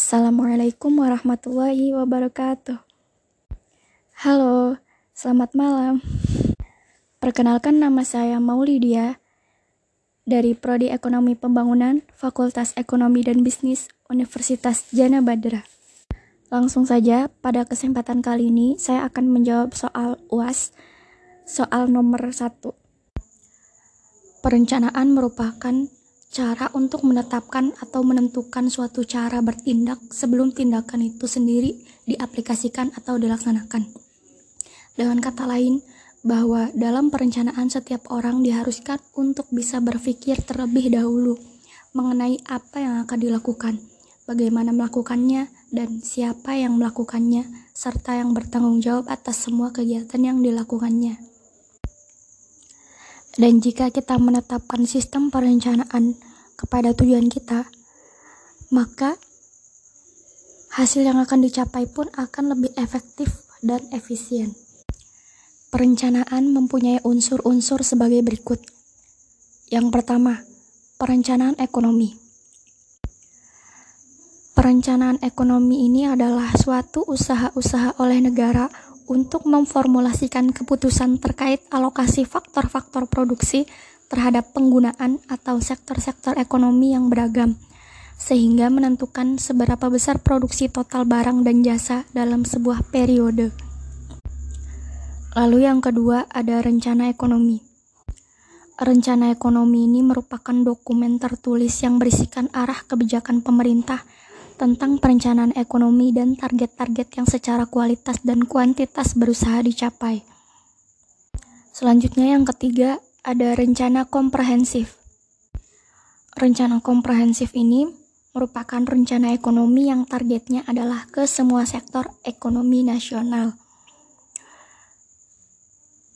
Assalamualaikum warahmatullahi wabarakatuh. Halo, selamat malam. Perkenalkan nama saya Maulidia dari Prodi Ekonomi Pembangunan, Fakultas Ekonomi dan Bisnis, Universitas Jana Badra. Langsung saja, pada kesempatan kali ini saya akan menjawab soal UAS, soal nomor satu. Perencanaan merupakan cara untuk menetapkan atau menentukan suatu cara bertindak sebelum tindakan itu sendiri diaplikasikan atau dilaksanakan. Dengan kata lain, bahwa dalam perencanaan setiap orang diharuskan untuk bisa berpikir terlebih dahulu mengenai apa yang akan dilakukan, bagaimana melakukannya, dan siapa yang melakukannya, serta yang bertanggung jawab atas semua kegiatan yang dilakukannya. Dan jika kita menetapkan sistem perencanaan kepada tujuan kita, maka hasil yang akan dicapai pun akan lebih efektif dan efisien. Perencanaan mempunyai unsur-unsur sebagai berikut. Yang pertama, perencanaan ekonomi. Perencanaan ekonomi ini adalah suatu usaha-usaha oleh negara untuk memformulasikan keputusan terkait alokasi faktor-faktor produksi terhadap penggunaan atau sektor-sektor ekonomi yang beragam, sehingga menentukan seberapa besar produksi total barang dan jasa dalam sebuah periode. Lalu, yang kedua, ada rencana ekonomi. Rencana ekonomi ini merupakan dokumen tertulis yang berisikan arah kebijakan pemerintah tentang perencanaan ekonomi dan target-target yang secara kualitas dan kuantitas berusaha dicapai. Selanjutnya yang ketiga, ada rencana komprehensif. Rencana komprehensif ini merupakan rencana ekonomi yang targetnya adalah ke semua sektor ekonomi nasional.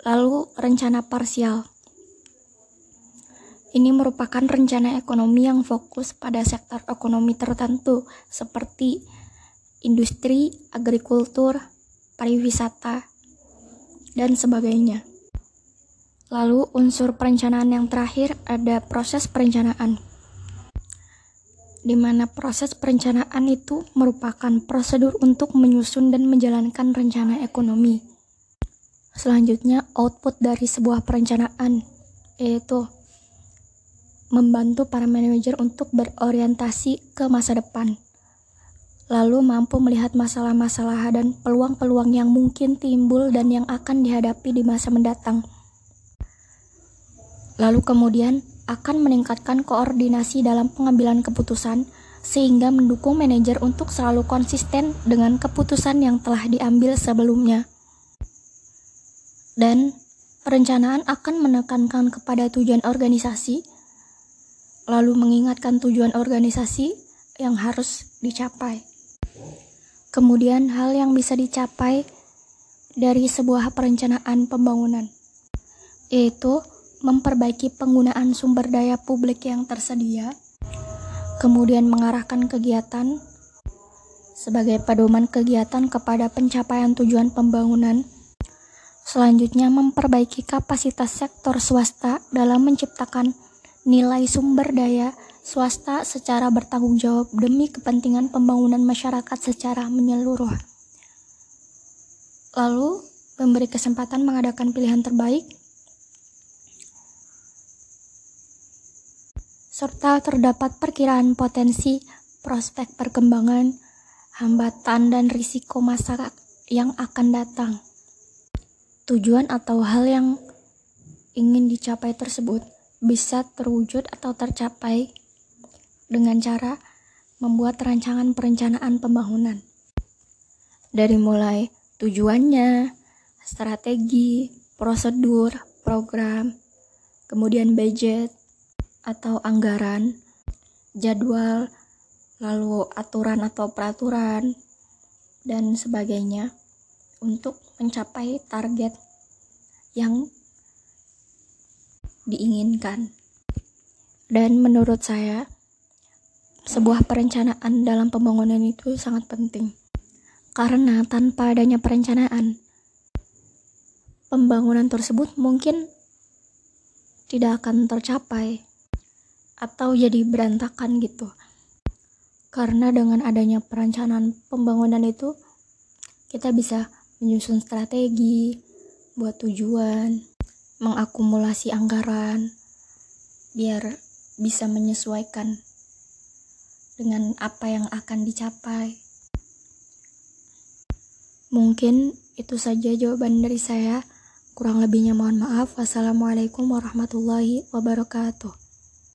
Lalu rencana parsial. Ini merupakan rencana ekonomi yang fokus pada sektor ekonomi tertentu seperti industri, agrikultur, pariwisata, dan sebagainya. Lalu unsur perencanaan yang terakhir ada proses perencanaan. Di mana proses perencanaan itu merupakan prosedur untuk menyusun dan menjalankan rencana ekonomi. Selanjutnya, output dari sebuah perencanaan yaitu membantu para manajer untuk berorientasi ke masa depan, lalu mampu melihat masalah-masalah dan peluang-peluang yang mungkin timbul dan yang akan dihadapi di masa mendatang. Lalu kemudian akan meningkatkan koordinasi dalam pengambilan keputusan sehingga mendukung manajer untuk selalu konsisten dengan keputusan yang telah diambil sebelumnya. Dan perencanaan akan menekankan kepada tujuan organisasi lalu mengingatkan tujuan organisasi yang harus dicapai. Kemudian, hal yang bisa dicapai dari sebuah perencanaan pembangunan yaitu memperbaiki penggunaan sumber daya publik yang tersedia, kemudian mengarahkan kegiatan sebagai pedoman kegiatan kepada pencapaian tujuan pembangunan. Selanjutnya, memperbaiki kapasitas sektor swasta dalam menciptakan nilai sumber daya swasta secara bertanggung jawab demi kepentingan pembangunan masyarakat secara menyeluruh. Lalu, memberi kesempatan mengadakan pilihan terbaik serta terdapat perkiraan potensi, prospek perkembangan, hambatan dan risiko masyarakat yang akan datang. Tujuan atau hal yang ingin dicapai tersebut bisa terwujud atau tercapai dengan cara membuat rancangan perencanaan pembangunan. Dari mulai tujuannya, strategi, prosedur, program, kemudian budget atau anggaran, jadwal, lalu aturan atau peraturan, dan sebagainya untuk mencapai target yang diinginkan. Dan menurut saya, sebuah perencanaan dalam pembangunan itu sangat penting. Karena tanpa adanya perencanaan, pembangunan tersebut mungkin tidak akan tercapai atau jadi berantakan gitu. karena dengan adanya perencanaan pembangunan itu kita bisa menyusun strategi buat tujuan mengakumulasi anggaran biar bisa menyesuaikan dengan apa yang akan dicapai. Mungkin itu saja jawaban dari saya. Kurang lebihnya mohon maaf. Wassalamualaikum warahmatullahi wabarakatuh